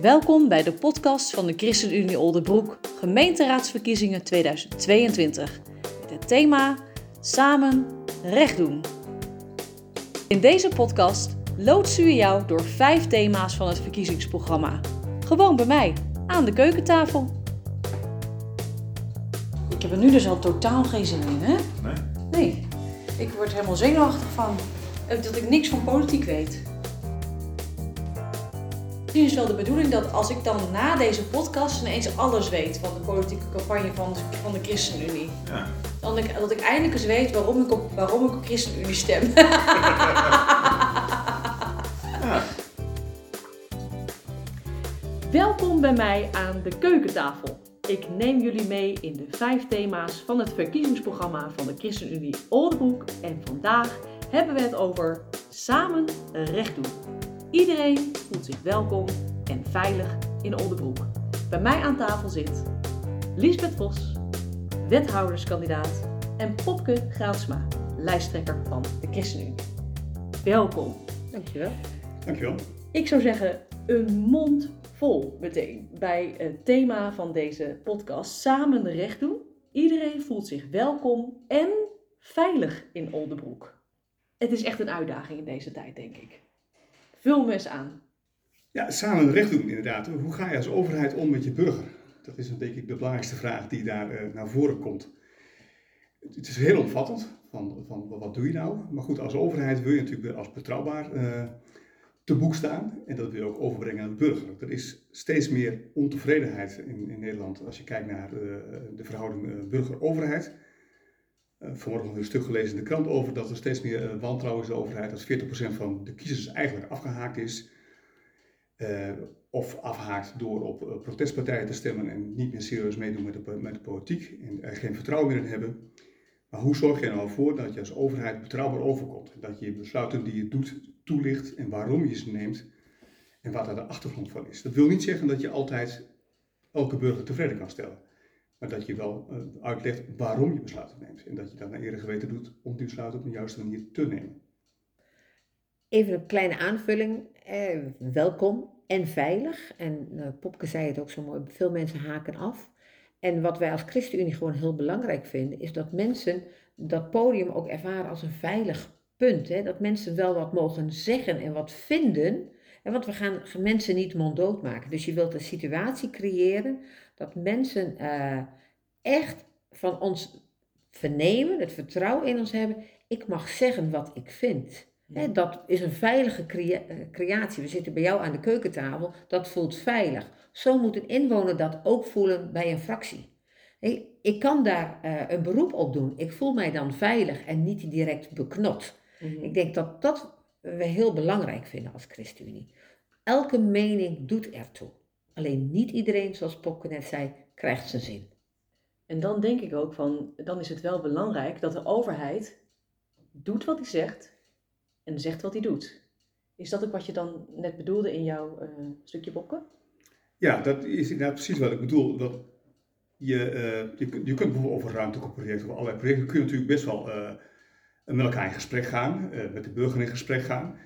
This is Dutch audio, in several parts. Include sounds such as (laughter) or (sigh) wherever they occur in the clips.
Welkom bij de podcast van de ChristenUnie Oldenbroek, gemeenteraadsverkiezingen 2022. Met het thema Samen recht doen. In deze podcast loodsen we jou door vijf thema's van het verkiezingsprogramma. Gewoon bij mij, aan de keukentafel. Ik heb er nu dus al totaal geen zin in, hè? Nee? Nee. Ik word helemaal zenuwachtig van dat ik niks van politiek weet. Misschien is wel de bedoeling dat als ik dan na deze podcast ineens alles weet van de politieke campagne van de, van de ChristenUnie. Ja. Dan ik, dat ik eindelijk eens weet waarom ik op, waarom ik op ChristenUnie stem. (laughs) ja. Welkom bij mij aan de keukentafel. Ik neem jullie mee in de vijf thema's van het verkiezingsprogramma van de ChristenUnie Oldenbroek. En vandaag hebben we het over samen recht doen. Iedereen voelt zich welkom en veilig in Oldenbroek. Bij mij aan tafel zit Liesbeth Vos, wethouderskandidaat, en Popke Graatsma, lijsttrekker van de ChristenUnie. Welkom. Dankjewel. Dankjewel. Ik zou zeggen, een mond vol meteen bij het thema van deze podcast. Samen recht doen. Iedereen voelt zich welkom en veilig in Oldenbroek. Het is echt een uitdaging in deze tijd, denk ik. Vul me eens aan. Ja, samen recht doen inderdaad. Hoe ga je als overheid om met je burger? Dat is denk ik de belangrijkste vraag die daar uh, naar voren komt. Het is heel omvattend, van, van wat doe je nou? Maar goed, als overheid wil je natuurlijk als betrouwbaar uh, te boek staan. En dat wil je ook overbrengen aan de burger. Er is steeds meer ontevredenheid in, in Nederland als je kijkt naar uh, de verhouding burger-overheid. Uh, vanmorgen nog een stuk gelezen in de krant over dat er steeds meer uh, wantrouwen is in de overheid. Dat 40% van de kiezers eigenlijk afgehaakt is. Uh, of afhaakt door op protestpartijen te stemmen en niet meer serieus meedoen met de, met de politiek. En er geen vertrouwen meer in hebben. Maar hoe zorg je er nou voor dat je als overheid betrouwbaar overkomt? Dat je besluiten die je doet toelicht en waarom je ze neemt. En wat daar de achtergrond van is. Dat wil niet zeggen dat je altijd elke burger tevreden kan stellen. Maar dat je wel uh, uitlegt waarom je besluiten neemt. En dat je dat naar eer geweten doet om die besluiten op de juiste manier te nemen. Even een kleine aanvulling. Eh, welkom en veilig. En uh, Popke zei het ook zo mooi, veel mensen haken af. En wat wij als ChristenUnie gewoon heel belangrijk vinden, is dat mensen dat podium ook ervaren als een veilig punt. Hè? Dat mensen wel wat mogen zeggen en wat vinden. En want we gaan mensen niet monddood maken. Dus je wilt een situatie creëren dat mensen uh, echt van ons vernemen, het vertrouwen in ons hebben. Ik mag zeggen wat ik vind. He, dat is een veilige crea creatie. We zitten bij jou aan de keukentafel, dat voelt veilig. Zo moet een inwoner dat ook voelen bij een fractie. Ik kan daar uh, een beroep op doen. Ik voel mij dan veilig en niet direct beknot. Mm -hmm. Ik denk dat dat we heel belangrijk vinden als ChristenUnie. Elke mening doet ertoe. Alleen niet iedereen, zoals Popke net zei, krijgt zijn zin. En dan denk ik ook van, dan is het wel belangrijk dat de overheid doet wat hij zegt en zegt wat hij doet. Is dat ook wat je dan net bedoelde in jouw uh, stukje Popke? Ja, dat is inderdaad precies wat ik bedoel. Dat je, uh, je, je, kunt bijvoorbeeld over ruimteprojecten of allerlei projecten, kun je natuurlijk best wel uh, met elkaar in gesprek gaan, met de burger in gesprek gaan.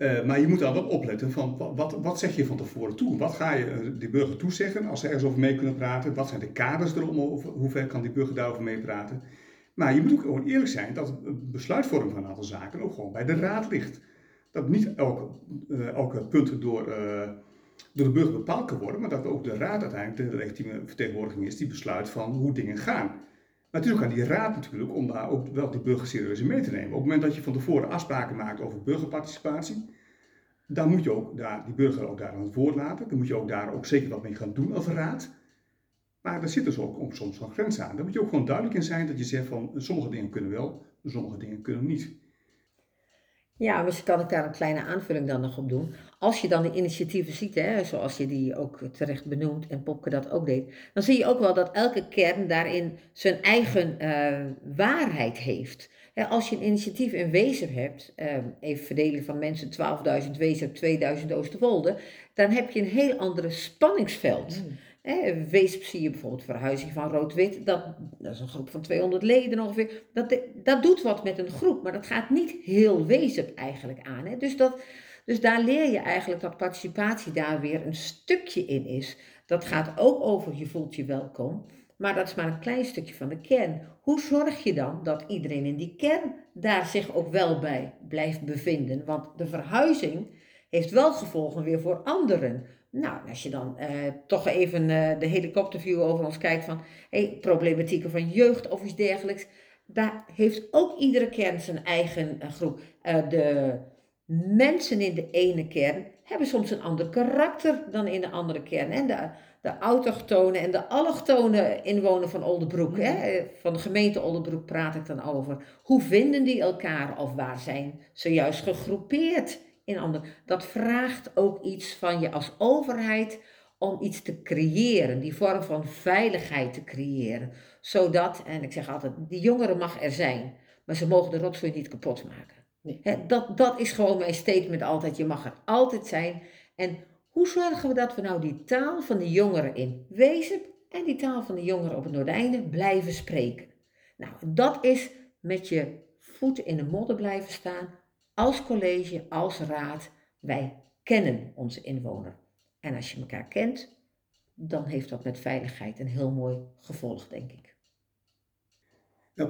Uh, maar je moet dan wel opletten van wat, wat, zeg je van tevoren toe? Wat ga je de burger toezeggen als ze ergens over mee kunnen praten? Wat zijn de kaders erom? Over, hoe ver kan die burger daarover meepraten? Maar je moet ook gewoon eerlijk zijn dat besluitvorming van een aantal zaken ook gewoon bij de raad ligt. Dat niet elke, uh, elke punt door, uh, door de burger bepaald kan worden, maar dat ook de raad uiteindelijk de legitieme vertegenwoordiging is die besluit van hoe dingen gaan. Maar ook aan die raad natuurlijk om daar ook wel de burger serieus mee te nemen. Op het moment dat je van tevoren afspraken maakt over burgerparticipatie, dan moet je ook daar, die burger ook daar aan het woord laten. Dan moet je ook daar ook zeker wat mee gaan doen als raad. Maar er zit dus ook soms nog grenzen aan. Daar moet je ook gewoon duidelijk in zijn dat je zegt van sommige dingen kunnen wel, sommige dingen kunnen niet. Ja, misschien kan ik daar een kleine aanvulling dan nog op doen. Als je dan de initiatieven ziet, hè, zoals je die ook terecht benoemt en Popke dat ook deed, dan zie je ook wel dat elke kern daarin zijn eigen uh, waarheid heeft. Als je een initiatief in Wezer hebt, uh, even verdeling van mensen, 12.000 Wezer, 2000 Oosterwolde, dan heb je een heel ander spanningsveld. Mm. Hè, Weesp zie je bijvoorbeeld verhuizing van rood-wit, dat, dat is een groep van 200 leden ongeveer. Dat, dat doet wat met een groep, maar dat gaat niet heel Weesp eigenlijk aan. Hè. Dus, dat, Dus daar leer je eigenlijk dat participatie daar weer een stukje in is. Dat gaat ook over je voelt je welkom, maar dat is maar een klein stukje van de kern. Hoe zorg je dan dat iedereen in die kern daar zich ook wel bij blijft bevinden? Want de verhuizing heeft wel gevolgen weer voor anderen. Nou, als je dan eh, toch even eh, de helikopterview over ons kijkt van hey, problematieken van jeugd of iets dergelijks. Daar heeft ook iedere kern zijn eigen uh, groep. de mensen in de ene kern hebben soms een ander karakter dan in de andere kern. En de, de autochtone en de allochtone inwoner van Oldenbroek, hè, van de gemeente Oldenbroek praat ik dan over. Hoe vinden die elkaar of waar zijn ze juist gegroepeerd in anderen? Dat vraagt ook iets van je als overheid om iets te creëren, die vorm van veiligheid te creëren. Zodat, en ik zeg altijd, die jongeren mag er zijn, maar ze mogen de rotzooi niet kapot maken. Nee. dat, dat is gewoon mijn statement altijd. Je mag er altijd zijn. En hoe zorgen we dat we nou die taal van de jongeren in Wezen en die taal van de jongeren op het Noordeinde blijven spreken? Nou, dat is met je voeten in de modder blijven staan als college, als raad. Wij kennen onze inwoner. En als je elkaar kent, dan heeft dat met veiligheid een heel mooi gevolg, denk ik.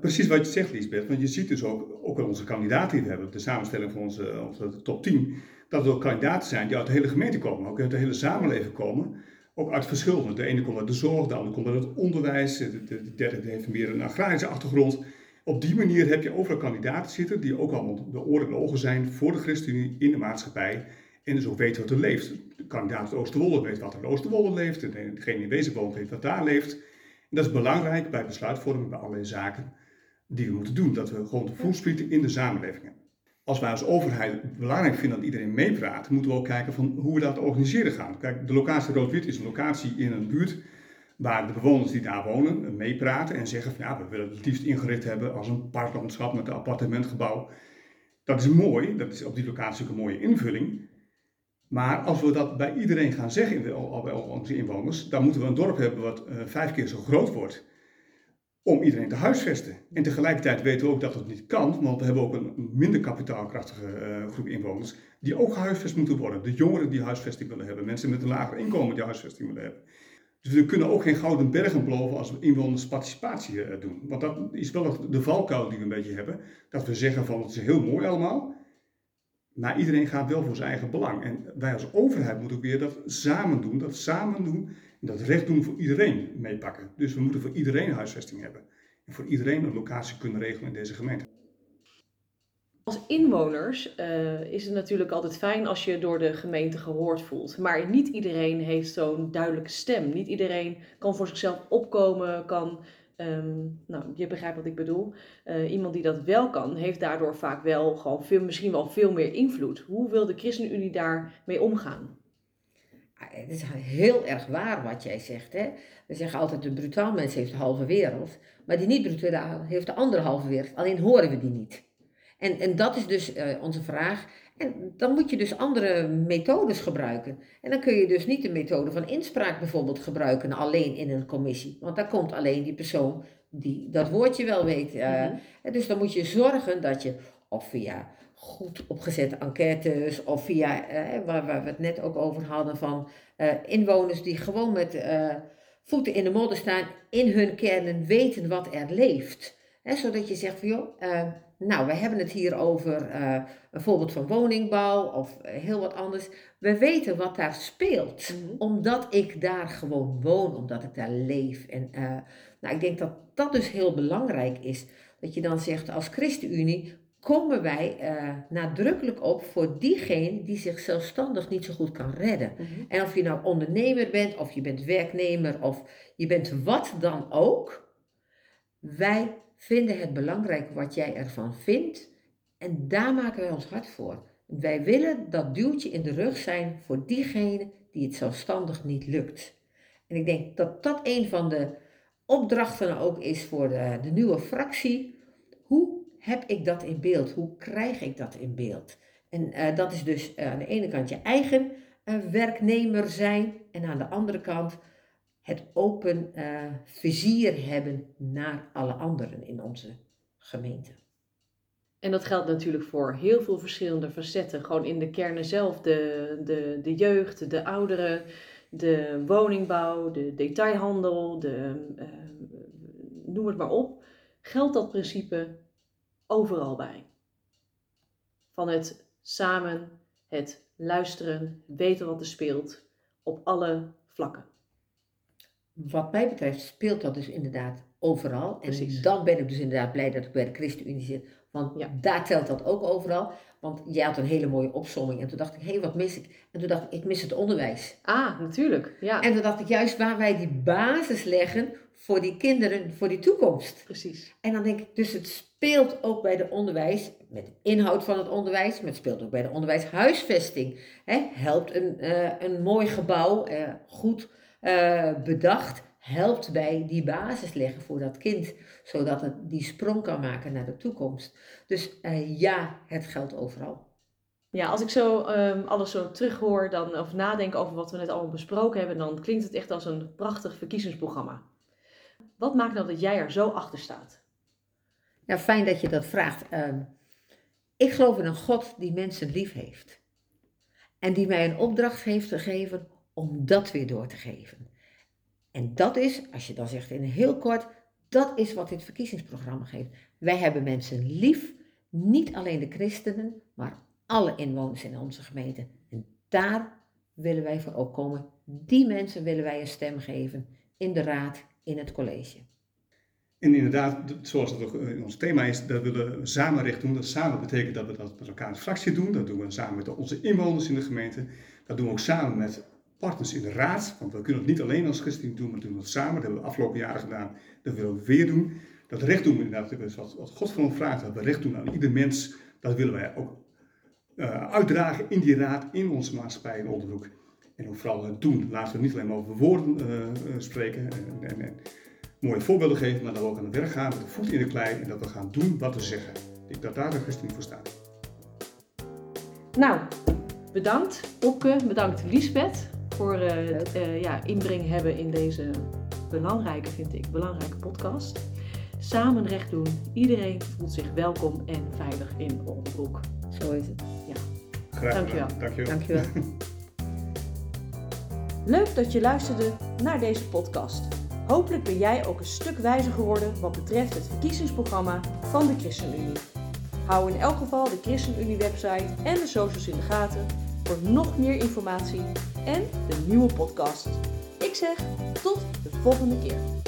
Precies wat je zegt, Lisbeth. Want je ziet dus ook, ook al onze kandidaten die we hebben, de samenstelling van onze, onze top 10, dat er ook kandidaten zijn die uit de hele gemeente komen, ook uit de hele samenleving komen. Ook uit verschillende. De ene komt uit de zorg, de andere komt uit het onderwijs, de, de, derde heeft meer een agrarische achtergrond. Op die manier heb je overal kandidaten zitten die ook allemaal de oren en ogen zijn voor de ChristenUnie in de maatschappij. En dus ook weten wat er leeft. De kandidaat uit Oosterwolde weet wat er in Oosterwolde leeft. Degene die in Wezen weet wat daar leeft dat is belangrijk bij besluitvorming, bij allerlei zaken die we moeten doen. Dat we gewoon de voelsprieten in de samenleving hebben. Als wij als overheid belangrijk vinden dat iedereen meepraat, moeten we ook kijken van hoe we dat organiseren gaan. Kijk, de locatie Rood-Wit is een locatie in een buurt waar de bewoners die daar wonen meepraten en zeggen van ja, we willen het liefst ingericht hebben als een parklandschap met een appartementgebouw. Dat is mooi, dat is op die locatie ook een mooie invulling. Maar als we dat bij iedereen gaan zeggen, bij onze inwoners, dan moeten we een dorp hebben wat uh, vijf keer zo groot wordt om iedereen te huisvesten. En tegelijkertijd weten we ook dat dat niet kan, want we hebben ook een minder kapitaalkrachtige uh, groep inwoners die ook gehuisvest moeten worden. De jongeren die huisvesting willen hebben, mensen met een lager inkomen die huisvesting willen hebben. Dus we kunnen ook geen gouden bergen beloven als we inwoners participatie uh, doen. Want dat is wel de valkuil die we een beetje hebben. Dat we zeggen van het is heel mooi allemaal, maar iedereen gaat wel voor zijn eigen belang. En wij als overheid moeten ook weer dat samen doen, dat samen doen en dat recht doen voor iedereen meepakken. Dus we moeten voor iedereen huisvesting hebben. En voor iedereen een locatie kunnen regelen in deze gemeente. Als inwoners uh, is het natuurlijk altijd fijn als je door de gemeente gehoord voelt. Maar niet iedereen heeft zo'n duidelijke stem. Niet iedereen kan voor zichzelf opkomen, kan Ehm, nou, je begrijpt wat ik bedoel. Uh, iemand die dat wel kan, heeft daardoor vaak wel gewoon veel, misschien wel veel meer invloed. Hoe wil de ChristenUnie daarmee omgaan? Ah, het is heel erg waar wat jij zegt. Hè? We zeggen altijd, de brutaal mens heeft de halve wereld. Maar die niet brutaal heeft de andere halve wereld. Alleen horen we die niet. En, en dat is dus uh, onze vraag. En dan moet je dus andere methodes gebruiken. En dan kun je dus niet de methode van inspraak bijvoorbeeld gebruiken alleen in een commissie. Want daar komt alleen die persoon die dat woordje wel weet. Uh, Dus dan moet je zorgen dat je of via goed opgezette enquêtes of via, uh, waar, waar, we het net ook over hadden, van uh, inwoners die gewoon met voeten in de modder staan, in hun kernen weten wat er leeft. Zodat je zegt van joh, nou, we hebben het hier over uh, een voorbeeld van woningbouw of eh, heel wat anders. We weten wat daar speelt, mhm. omdat ik daar gewoon woon, omdat ik daar leef. En uh, nou, ik denk dat dat dus heel belangrijk is. Dat je dan zegt als ChristenUnie komen wij nadrukkelijk op voor diegene die zich zelfstandig niet zo goed kan redden. Mhm. En of je nou ondernemer bent, of je bent werknemer, of je bent wat dan ook. Wij vinden het belangrijk wat jij ervan vindt en daar maken wij ons hard voor. Wij willen dat duwtje in de rug zijn voor diegene die het zelfstandig niet lukt. En ik denk dat dat een van de opdrachten ook is voor de, de nieuwe fractie. Hoe heb ik dat in beeld? Hoe krijg ik dat in beeld? En uh, dat is dus uh, aan de ene kant je eigen uh, werknemer zijn en aan de andere kant het open uh, vizier hebben naar alle anderen in onze gemeente. En dat geldt natuurlijk voor heel veel verschillende facetten. Gewoon in de kernen zelf, de, de, de jeugd, de ouderen, de woningbouw, de detailhandel, de, uh, noem het maar op. Geldt dat principe overal bij. Van het samen, het luisteren, weten wat er speelt, op alle vlakken. Wat mij betreft speelt dat dus inderdaad overal. En Precies. dan ben ik dus inderdaad blij dat ik bij de ChristenUnie zit. Want Ja. daar telt dat ook overal. Want jij had een hele mooie opsomming. En toen dacht ik, hé, wat mis ik? En toen dacht ik, ik mis het onderwijs. Ah, natuurlijk. Ja, En toen dacht ik, juist waar wij die basis leggen voor die kinderen, voor die toekomst. precies. En dan denk ik, dus het speelt ook bij de onderwijs, met de inhoud van het onderwijs, maar het speelt ook bij de onderwijshuisvesting. Hè, helpt een, eh, een mooi gebouw, eh, goed eh, bedacht, helpt bij die basis leggen voor dat kind, zodat het die sprong kan maken naar de toekomst. Dus eh, ja, het geldt overal. Ja, als ik zo ehm, alles zo terughoor dan, of nadenk over wat we net allemaal besproken hebben, dan klinkt het echt als een prachtig verkiezingsprogramma. Wat maakt nou dat jij er zo achter staat? Ja, fijn dat je dat vraagt. Ehm, ik geloof in een God die mensen lief heeft. En die mij een opdracht heeft gegeven om dat weer door te geven. En dat is, als je dan zegt in heel kort, dat is wat dit verkiezingsprogramma geeft. Wij hebben mensen lief, niet alleen de christenen, maar alle inwoners in onze gemeente. En daar willen wij voor opkomen. Die mensen willen wij een stem geven in de raad, in het college. En inderdaad, zoals het ook in ons thema is, dat willen we samen recht doen. Dat samen betekent dat we dat met elkaar als fractie doen. Dat doen we samen met onze inwoners in de gemeente. Dat doen we ook samen met partners in de raad. Want we kunnen het niet alleen als christen doen, maar doen het samen. Dat hebben we de afgelopen jaren gedaan. Dat willen we weer doen. Dat recht doen we inderdaad, is wat, God van ons vraagt. Dat we recht doen aan ieder mens. Dat willen wij ook eh, uitdragen in die raad, in onze maatschappij in Oldenbroek. En ook vooral het doen. Laten we niet alleen maar over woorden eh, eh, spreken en, en, en mooie voorbeelden geven, maar dat we ook aan het werk gaan met de voet in de klei en dat we gaan doen wat we zeggen. Ik dat daar de christen voor staat. Nou, bedankt Opke, bedankt Liesbeth voor eh, eh, ja, inbreng hebben in deze belangrijke, vind ik, belangrijke podcast. Samen recht doen, iedereen voelt zich welkom en veilig in Oldenbroek. Zo is het. Graag Dankjewel. Dankjewel. Dankjewel. (laughs) Leuk dat je luisterde naar deze podcast. Hopelijk ben jij ook een stuk wijzer geworden wat betreft het verkiezingsprogramma van de ChristenUnie. Hou in elk geval de ChristenUnie website en de socials in de gaten voor nog meer informatie en de nieuwe podcast. Ik zeg tot de volgende keer.